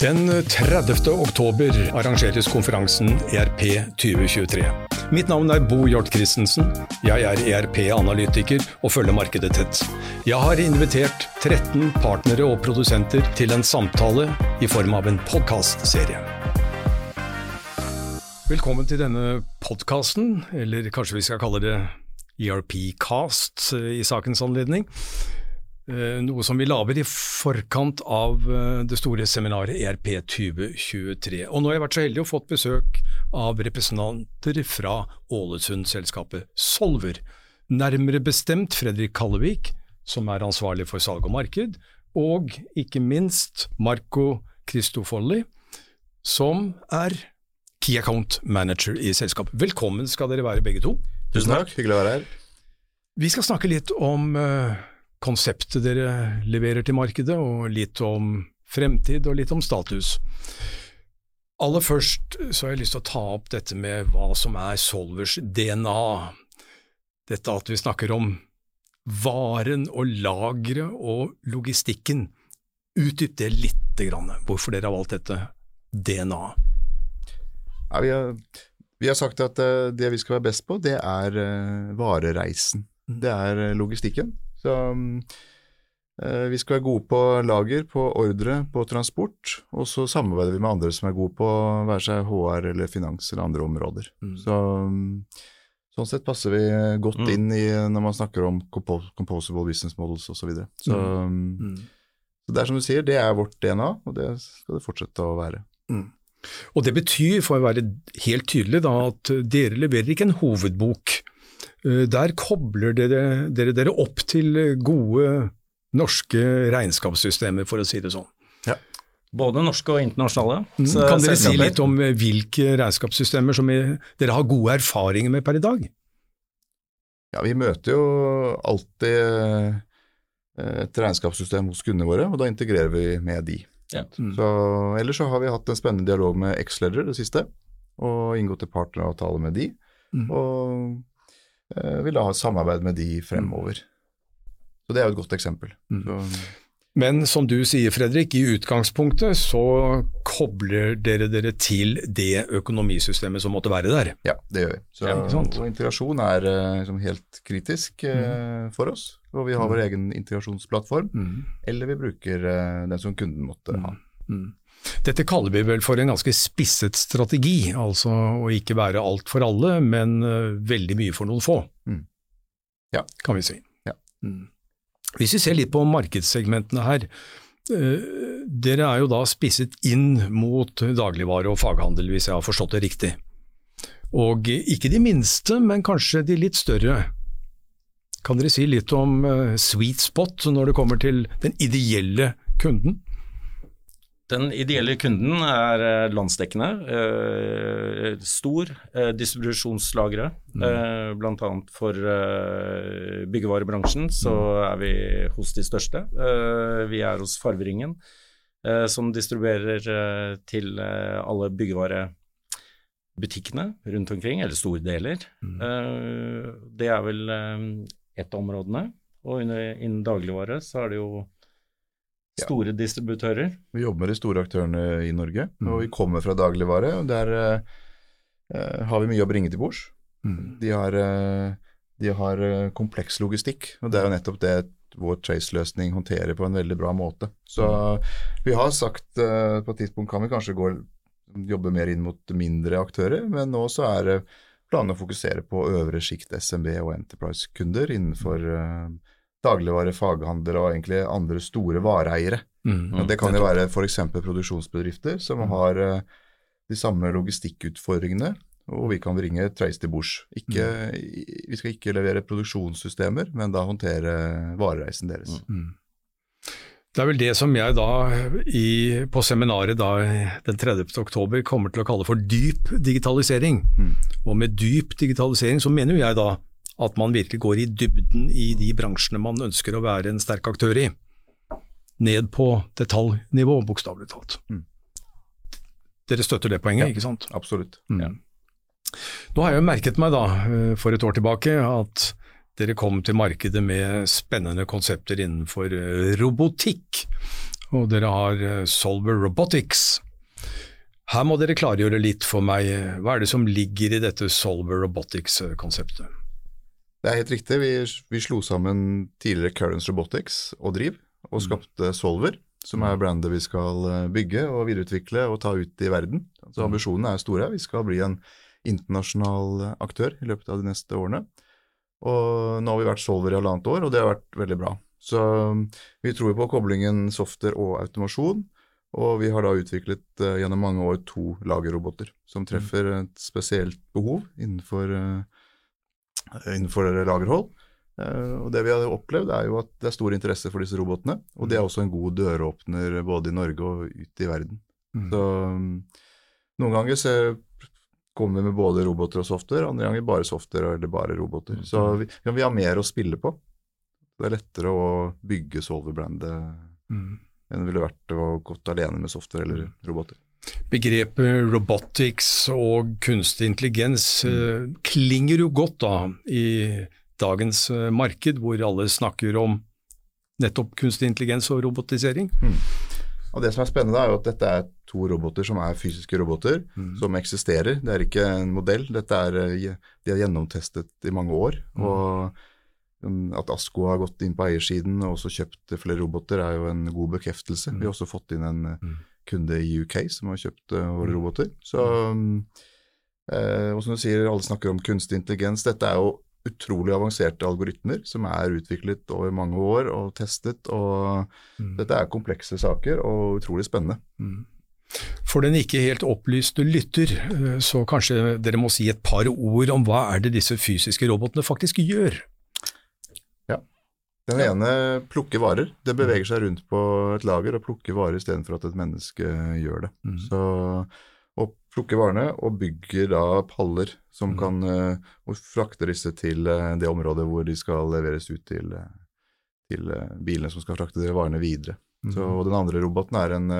Den 30. oktober arrangeres konferansen ERP 2023. Mitt navn er Bo Hjort Christensen. Jeg er ERP-analytiker og følger markedet tett. Jeg har invitert 13 partnere og produsenter til en samtale i form av en podkastserie. Velkommen til denne podkasten, eller kanskje vi skal kalle det ERP-cast i sakens anledning. Eh, noe som vi lager i forkant av eh, det store seminaret ERP 2023. Og nå har jeg vært så heldig å fått besøk av representanter fra Ålesund-selskapet Solver. Nærmere bestemt Fredrik Kallevik, som er ansvarlig for salg og marked, og ikke minst Marco Cristofolli, som er Key Account Manager i selskapet. Velkommen skal dere være begge to. Tusen takk, hyggelig å være her. Vi skal snakke litt om uh, konseptet dere leverer til markedet, og litt om fremtid og litt om status. Aller først så har jeg lyst til å ta opp dette med hva som er Solvers DNA. Dette at vi snakker om varen og lageret og logistikken. Utdyp det lite grann, hvorfor dere har valgt dette DNA. Ja, vi, vi, har, sagt at uh, det vi skal være best på, det er uh, varereisen. Det er uh, logistikken. Så eh, vi skal være gode på lager, på ordre, på transport, og så samarbeider vi med andre som er gode på være seg HR eller finans eller andre områder. Mm. Så Sånn sett passer vi godt mm. inn i når man snakker om composable business models osv. Så, videre. så, mm. mm. så det er som du sier, det er vårt DNA, og det skal det fortsette å være. Mm. Og Det betyr, for å være helt tydelig, da, at dere leverer ikke en hovedbok der kobler dere, dere, dere opp til gode norske regnskapssystemer, for å si det sånn. Ja. Både norske og internasjonale. Mm. kan dere si litt om eh, hvilke regnskapssystemer som dere har gode erfaringer med per i dag? Ja, Vi møter jo alltid eh, et regnskapssystem hos kundene våre, og da integrerer vi med de. Ja. Mm. Så, ellers så har vi hatt en spennende dialog med X-Ledger det siste, og inngått en partneravtale med de. Mm. Og Eh, vil da ha samarbeid med de fremover. Så det er jo et godt eksempel. Mm. Men som du sier Fredrik, i utgangspunktet så kobler dere dere til det økonomisystemet som måtte være der? Ja, det gjør vi. Så, ja, og integrasjon er liksom, helt kritisk eh, mm. for oss. Og vi har vår mm. egen integrasjonsplattform, mm. eller vi bruker eh, den som kunden måtte ha. Mm. Dette kaller vi vel for en ganske spisset strategi, altså å ikke være alt for alle, men uh, veldig mye for noen få. Mm. Ja. Kan vi si. Ja. Mm. Hvis vi ser litt på markedssegmentene her, uh, dere er jo da spisset inn mot dagligvare og faghandel, hvis jeg har forstått det riktig. Og ikke de minste, men kanskje de litt større. Kan dere si litt om uh, sweet spot når det kommer til den ideelle kunden? Den ideelle kunden er eh, landsdekkende. Eh, stor eh, distribusjonslagre. Mm. Eh, Bl.a. for byggevarebransjen så mm. er vi hos de største. Eh, vi er hos Farveringen, eh, som distribuerer til alle byggevarebutikkene rundt omkring, eller store deler. Mm. det er vel ett av områdene. Og innen dagligvare så er det jo Store ja. distributører? Vi jobber med de store aktørene i Norge, mm. og vi kommer fra dagligvare. og Der uh, har vi mye å bringe til bords. Mm. De har, uh, de har uh, kompleks logistikk, og det er jo nettopp det vår Trace-løsning håndterer på en veldig bra måte. Så vi har sagt på et tidspunkt kan vi kanskje gå, jobbe mer inn mot mindre aktører, men nå så er det planen å fokusere på øvre sjikt SMB og Enterprise-kunder innenfor uh, dagligvare, faghandel og egentlig andre store vareeiere. Mm, mm, det kan jo være f.eks. produksjonsbedrifter som mm. har uh, de samme logistikkutfordringene, og vi kan bringe Trace til bords. Mm. Vi skal ikke levere produksjonssystemer, men da håndtere varereisen deres. Mm. mm. Det er vel det som jeg da i, på seminaret da, den 30. oktober kommer til å kalle for dyp digitalisering. Mm. Og med dyp digitalisering så mener jo jeg da at man virkelig går i dybden i de bransjene man ønsker å være en sterk aktør i. Ned på detaljnivå, bokstavelig talt. Mm. Dere støtter det poenget, ja, ikke sant? Absolutt. Mm. Ja. Nå har jeg jo merket meg da, eh, for et år tilbake, at dere kom til markedet med spennende konsepter innenfor eh, robotikk. og dere har eh, Solver Robotics. Her må dere klargjøre litt for meg. Hva er det som ligger i dette Solver Robotics-konseptet? Det er helt riktig. Vi, vi, slo sammen tidligere Currents Robotics og Driv, og mm. skapte Solver, som er brandet vi skal eh, bygge og videreutvikle og ta ut i verden. Så mm. Ambisjonene er store. Vi skal bli en internasjonal aktør i løpet av de neste årene. Og nå har vi vært Solver i halvannet år, og det har vært veldig bra. Så um, vi tror på koblingen software og automasjon. Og vi har da utviklet uh, gjennom mange år to lagerroboter som mm. treffer et spesielt behov innenfor, uh, innenfor lagerhold. Uh, og Det vi har opplevd, er jo at det er stor interesse for disse robotene. Og det er mm. også en god døråpner både i Norge og ute i verden. Mm. Så um, noen ganger så kommer vi med både roboter og software, andre ganger bare software eller bare roboter. Så mm. vi, ja, vi har mer å spille på. Det er lettere å bygge Solver-brandet mm. enn det ville vært å gått alene med software eller roboter. Begrepet robotics og kunstig intelligens mm. uh, klinger jo godt da i dagens uh, marked, hvor alle snakker om nettopp kunstig intelligens og robotisering. Mm. Og Det som er spennende, er jo at dette er to roboter som er fysiske roboter, mm. som eksisterer. Det er ikke en modell. Dette er, eh, De er gjennomtestet i mange år. Mm. og um, At Asko har gått inn på eiersiden og også kjøpt flere roboter, er jo en god bekreftelse. Mm. Vi har også fått inn en eh, mm. Kunde i UK som har kjøpt uh, våre mm. roboter. Så, um, eh, og som du sier, alle snakker om kunstig intelligens. Dette er jo utrolig avanserte algoritmer som er utviklet over mange år og testet. og mm. Dette er komplekse saker og utrolig spennende. Mm. For den ikke helt opplyste lytter, eh, så kanskje dere må si et par ord om hva er det disse fysiske robotene faktisk gjør? Ja. Den ene plukker varer. Det beveger seg rundt på et lager og plukker varer istedenfor at et menneske gjør det. Mm. Så og plukker varene og bygger da paller som mm. kan uh, og frakter disse til uh, det området hvor de skal leveres ut til, uh, til bilene som skal frakte de varene videre. Mm. Så, og den andre roboten er en,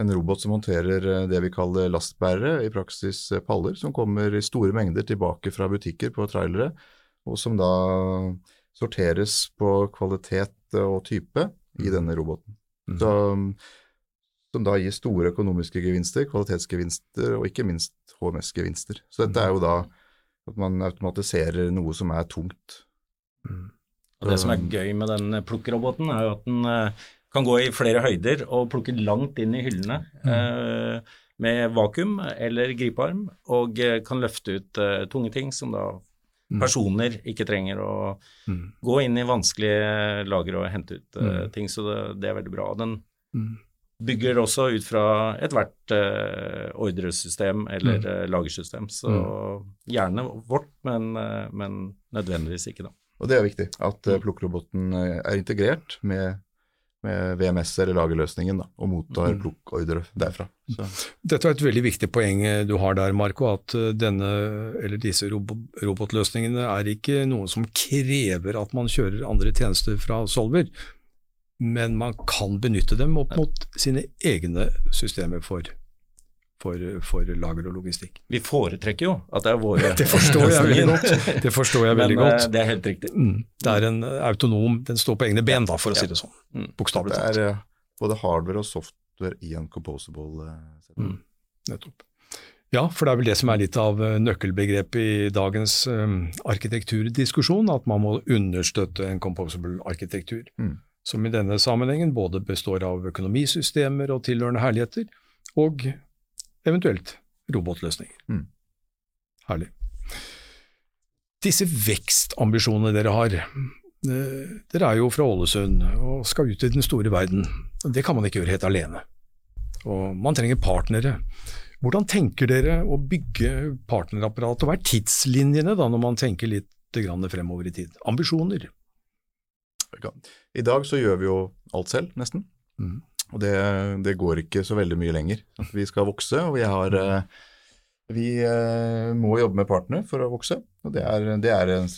en robot som håndterer det vi kaller lastbærere, i praksis paller, som kommer i store mengder tilbake fra butikker på trailere, og som da sorteres på kvalitet og type i mm. denne roboten. Mm. Så som da gir store økonomiske gevinster, kvalitetsgevinster og ikke minst HMS-gevinster. Så dette er jo da at man automatiserer noe som er tungt. Mm. Og Det som er gøy med den plukkeroboten, er jo at den uh, kan gå i flere høyder og plukke langt inn i hyllene mm. eh, med vakuum eller gripearm, og uh, kan løfte ut tunge ting som da. Personer ikke trenger å mm. gå inn i vanskelige lager og hente ut mm. ting. Så det, det, er veldig bra. Den mm bygger også ut fra ethvert uh, ordresystem eller mm. uh, lagersystem. Så mm. gjerne vårt, men, uh, men, nødvendigvis ikke, da. Og det er viktig at uh, plukkeroboten er integrert med, med VMS eller lagerløsningen da, og mottar mm. plukkordre derfra. Så. Dette er et veldig viktig poeng du har der, Marco, at denne, eller disse robotløsningene er ikke noe som krever at man kjører andre tjenester fra Solver men man kan benytte dem opp mot sine egne systemer for, for, for lager og logistikk. Vi foretrekker jo at det er våre Det forstår jeg veldig godt. Det forstår jeg veldig men, godt. Eh, det er helt riktig. Mm. Det er en autonom, den står på egne ben, da, for å si det sånn. Mm. Bokstavelig talt. Det er både hardware og software i en composable uh, mm. Nettopp. Ja, for det er vel det som er litt av eh, nøkkelbegrepet i dagens um, arkitekturdiskusjon, at man må understøtte en composable arkitektur. Mm som i denne sammenhengen både består av økonomisystemer og tilhørende herligheter, og eventuelt robotløsninger. Mm. Herlig. Disse vekstambisjonene dere har, eh, dere er jo fra Ålesund og skal ut i den store verden. Det kan man ikke gjøre helt alene. Og man trenger partnere. Hvordan tenker dere å bygge partnerapparat, og hva er tidslinjene da når man tenker litt fremover i tid? Ambisjoner? I dag så gjør vi jo alt selv, nesten. Mm. Og det, det, går ikke så veldig mye lenger. Vi skal vokse, og vi har eh, Vi eh, må jobbe med partnere for å vokse. Og det er, det er en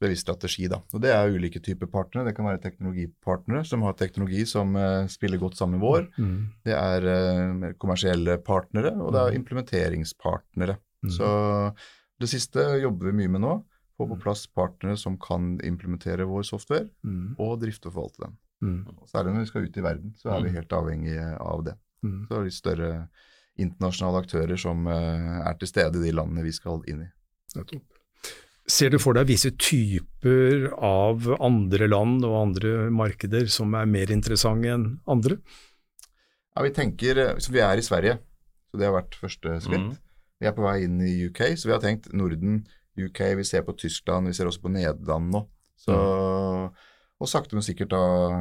bevisst strategi, da. Og det er ulike typer partnere. Det kan være teknologipartnere som har teknologi som uh, spiller godt sammen med vår. Mm. Det er kommersielle partnere, og det er mm. implementeringspartnere. Mm. Så det siste jobber vi mye med nå. Få på mm. plass partnere som kan implementere vår software, mm. og drifte og forvalte den. Mm. Særlig når vi skal ut i verden, så er vi Mm. helt avhengige av det. Mm. Så er litt større internasjonale aktører som eh, er til stede i de landene vi skal inn i. Ser du for deg visse typer av andre land og andre markeder som er mer interessante enn andre? Ja, Vi tenker, eh, så vi er i Sverige, så det har vært første skritt. Mm. Vi er på vei inn i UK, så vi har tenkt Norden, UK, vi ser på Tyskland, vi ser også på Nederland nå. Så, Og sakte, men sikkert da,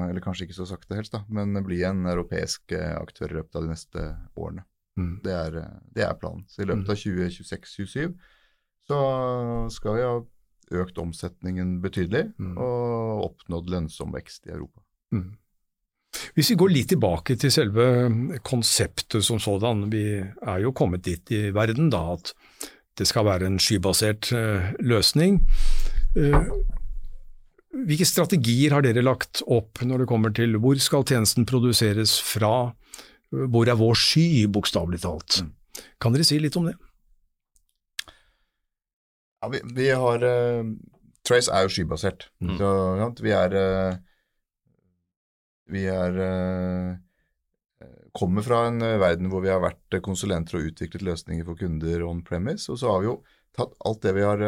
eller kanskje ikke så sakte helst, da, men bli en europeisk eh, aktør i løpet av de neste årene. Mm. Det er, eh, det er planen. Så i løpet av 2026-2027 så skal vi ha økt omsetningen betydelig Mm. og oppnådd lønnsom vekst i Europa. Mm. Hvis vi går litt tilbake til selve konseptet som sådan, vi er jo kommet dit i verden da at det skal være en skybasert eh, løsning. Hvilke strategier har dere lagt opp når det kommer til hvor skal tjenesten produseres fra, hvor er vår sky, bokstavelig talt? Mm. Kan dere si litt om det? Ja, vi, vi har uh, Trace er jo skybasert. Mm. Så ja, vi er uh, Vi er uh, kommer fra en verden hvor vi har vært konsulenter og utviklet løsninger for kunder on premise, og så har vi jo tatt alt det vi har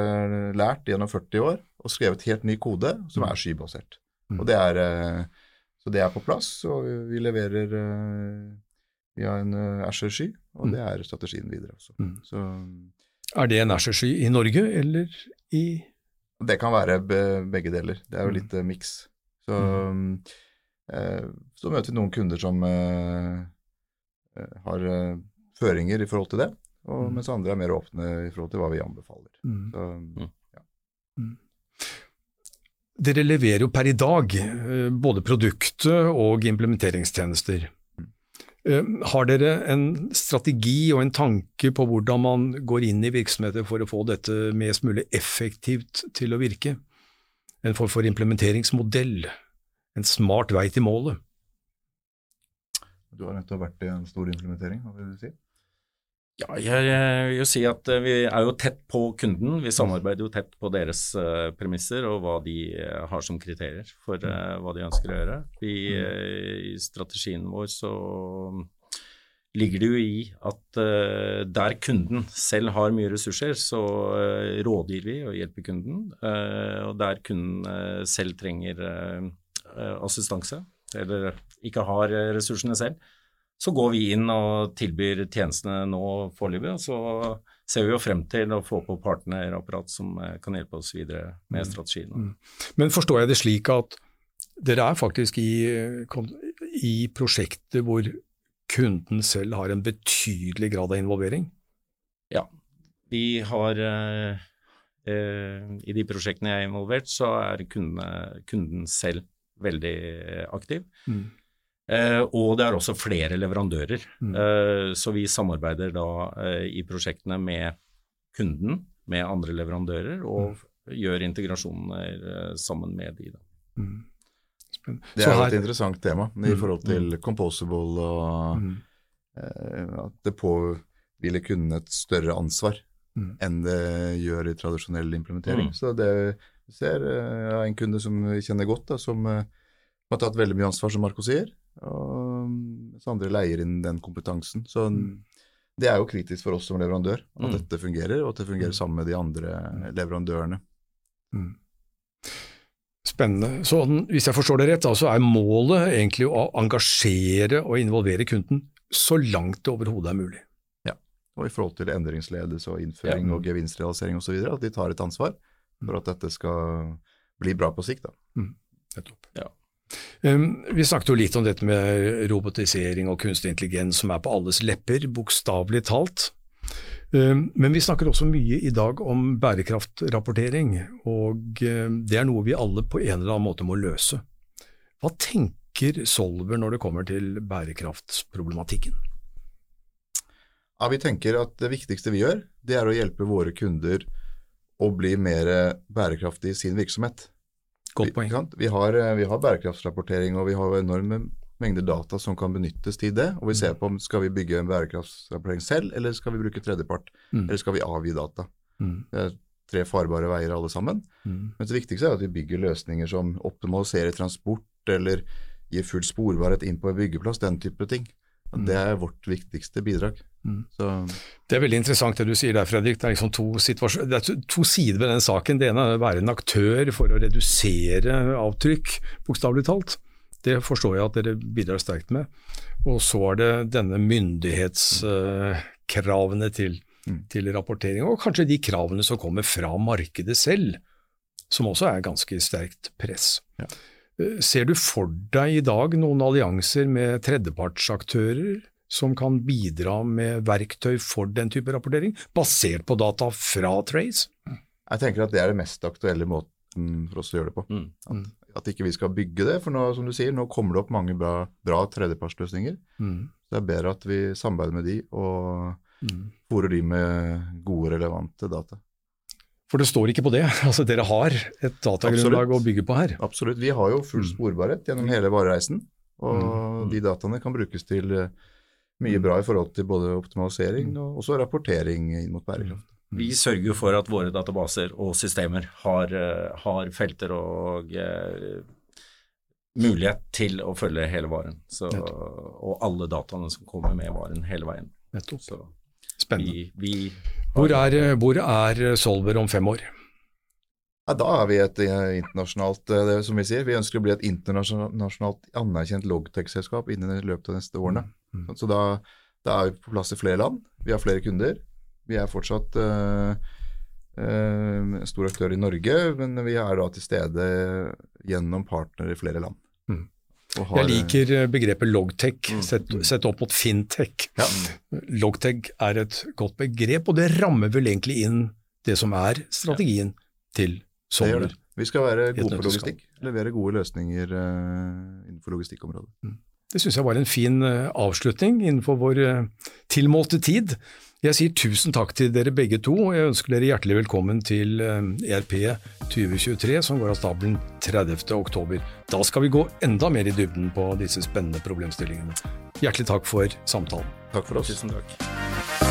lært gjennom 40 år, og skrevet helt ny kode som Mm. er skybasert. Mm. Og det er, eh, så det er på plass, og vi, vi leverer eh, via en uh, Asher-sky, og Mm. det er strategien videre også. Mm. Så Er det en Asher-sky i Norge eller i Det kan være begge deler. Det er jo Mm. litt mm. miks. Så, eh, så møter vi noen kunder som eh, eh, har eh, føringer i forhold til det, og, Mm. mens andre er mer åpne i forhold til hva vi anbefaler. Mm. Dere leverer jo per i dag eh, både produktet og implementeringstjenester. Eh, Har dere en strategi og en tanke på hvordan man går inn i virksomheter for å få dette mest mulig effektivt til å virke? En form for implementeringsmodell, en smart vei til målet. du har nettopp vært i en stor implementering, hva vil du si? Ja, jeg, jeg vil jo si at eh, vi er jo tett på kunden. Vi samarbeider jo tett på deres uh, premisser og hva de eh, har som kriterier for uh, hva de ønsker å gjøre. Vi, eh, I strategien vår så ligger det jo i at der kunden selv har mye ressurser, så rådgir vi og hjelper kunden. Og der kunden selv trenger assistanse, eller ikke har ressursene selv, så går vi inn og tilbyr tjenestene nå foreløpig, og så ser vi jo frem til å få på partnerapparat som eh, kan hjelpe oss videre med Mm. strategien. Mm. Men forstår jeg det slik at dere er faktisk i, i prosjekter hvor kunden selv har en betydelig grad av involvering? Vi har eh, eh, I de prosjektene jeg er involvert, så er kundene, kunden selv veldig aktiv. Mm. Eh, og det er også flere leverandører. Mm. Eh, så vi samarbeider da eh, i prosjektene med kunden, med andre leverandører, og gjør integrasjoner sammen med de. Da. Mm. Det er jo et interessant tema i Mm, forhold til composable og Mm. eh, at det påhviler kunden et større ansvar Mm. enn det gjør i tradisjonell implementering. Mm. Så det ser jeg ja, en kunde som vi kjenner godt, da, som har tatt veldig mye ansvar, som Marco sier. Og så andre leier inn den kompetansen. Så Mm. det er jo kritisk for oss som leverandør at Mm. dette fungerer, og at det fungerer Mm. sammen med de andre leverandørene. Mm. Spennende. Så hvis jeg forstår det rett, så er målet egentlig å engasjere og involvere kunden så langt det overhodet er mulig. Ja, Og i forhold til endringsledelse og innføring Ja. og gevinstrealisering osv. At de tar et ansvar for at dette skal bli bra på sikt. Da. Nettopp. Ja. Um, vi snakket jo litt om dette med robotisering og kunstig intelligens som er på alles lepper, bokstavelig talt. Um, men vi snakker også mye i dag om bærekraftrapportering, og um, det er noe vi alle på en eller annen måte må løse. Hva tenker Solver når det kommer til bærekraftsproblematikken? Ja, Vi tenker at det viktigste vi gjør, det er å hjelpe våre kunder å bli mer bærekraftig i sin virksomhet. Godt poeng. Vi, vi, har, eh, vi har bærekraftsrapportering, og vi har enorme mengder data som kan benyttes til det. Og vi ser på om skal vi bygge en bærekraftsrapportering selv, eller skal vi bruke tredjepart, Mm. eller skal vi avgi data. Mm. Det er tre farbare veier alle sammen. Mm. Men det viktigste er at vi bygger løsninger som optimaliserer transport, eller gir full sporbarhet inn på en byggeplass, den type ting. Det er vårt viktigste bidrag. Mm. Så Det er veldig interessant det du sier der, Fredrik. Det er liksom to, det er to- to sider ved den saken. Det ene er å være en aktør for å redusere avtrykk, bokstavelig talt. Det forstår jeg at dere bidrar sterkt med. Og så er det denne myndighetskravene til, Mm. til rapportering, og kanskje de kravene som kommer fra markedet selv, som også er ganske sterkt press. Ja. Ser du for deg i dag noen allianser med tredjepartsaktører som kan bidra med verktøy for den type rapportering, basert på data fra Trace? jeg tenker at det er den mest aktuelle måten for oss å gjøre det på. Mm. At, At ikke vi skal bygge det, for nå, som du sier, nå kommer det opp mange bra, bra tredjepartsløsninger. Mm. Det er bedre at vi samarbeider med de og Mm. fòrer de med gode, relevante data. For det står ikke på det. Altså, dere har et datagrunnlag Absolutt. å bygge på her. Absolutt. Vi har jo full Mm. sporbarhet gjennom hele varereisen, og Mm. de dataene kan brukes til eh, mye bra i forhold til både optimalisering Mm. og også rapportering inn mot bærekraft. Vi sørger jo for at våre databaser og systemer har, eh, har felter og eh, mulighet til å følge hele varen. Så, og alle dataene som kommer med varen hele veien. Nettopp. Så Spennende. vi, vi Hvor er, hvor er Solver om fem år? Ja, da er vi et eh, internasjonalt eh, det som vi sier, vi ønsker å bli et internasjonalt anerkjent logtech-selskap innen løpet av de neste årene. Mm. Så da, da er vi på plass i flere land, vi har flere kunder. Vi er fortsatt uh, uh, stor aktør i Norge, men vi er da til stede gjennom partnere i flere land. Mm. Jeg liker eh, begrepet logtech, Mm. sett, sett opp mot fintech. Ja. Logtech er et godt begrep, og det rammer vel egentlig inn det som er strategien til Det gjør det. Vi skal være gode på logistikk, levere gode løsninger eh, innenfor logistikkområdet. Det syns jeg var en fin eh, avslutning innenfor vår eh, tilmålte tid. Jeg sier tusen takk til dere begge to, og jeg ønsker dere hjertelig velkommen til eh, ERP 2023, som går av stabelen 30. oktober. Da skal vi gå enda mer i dybden på disse spennende problemstillingene. Hjertelig takk for samtalen. Takk for oss. tusen takk.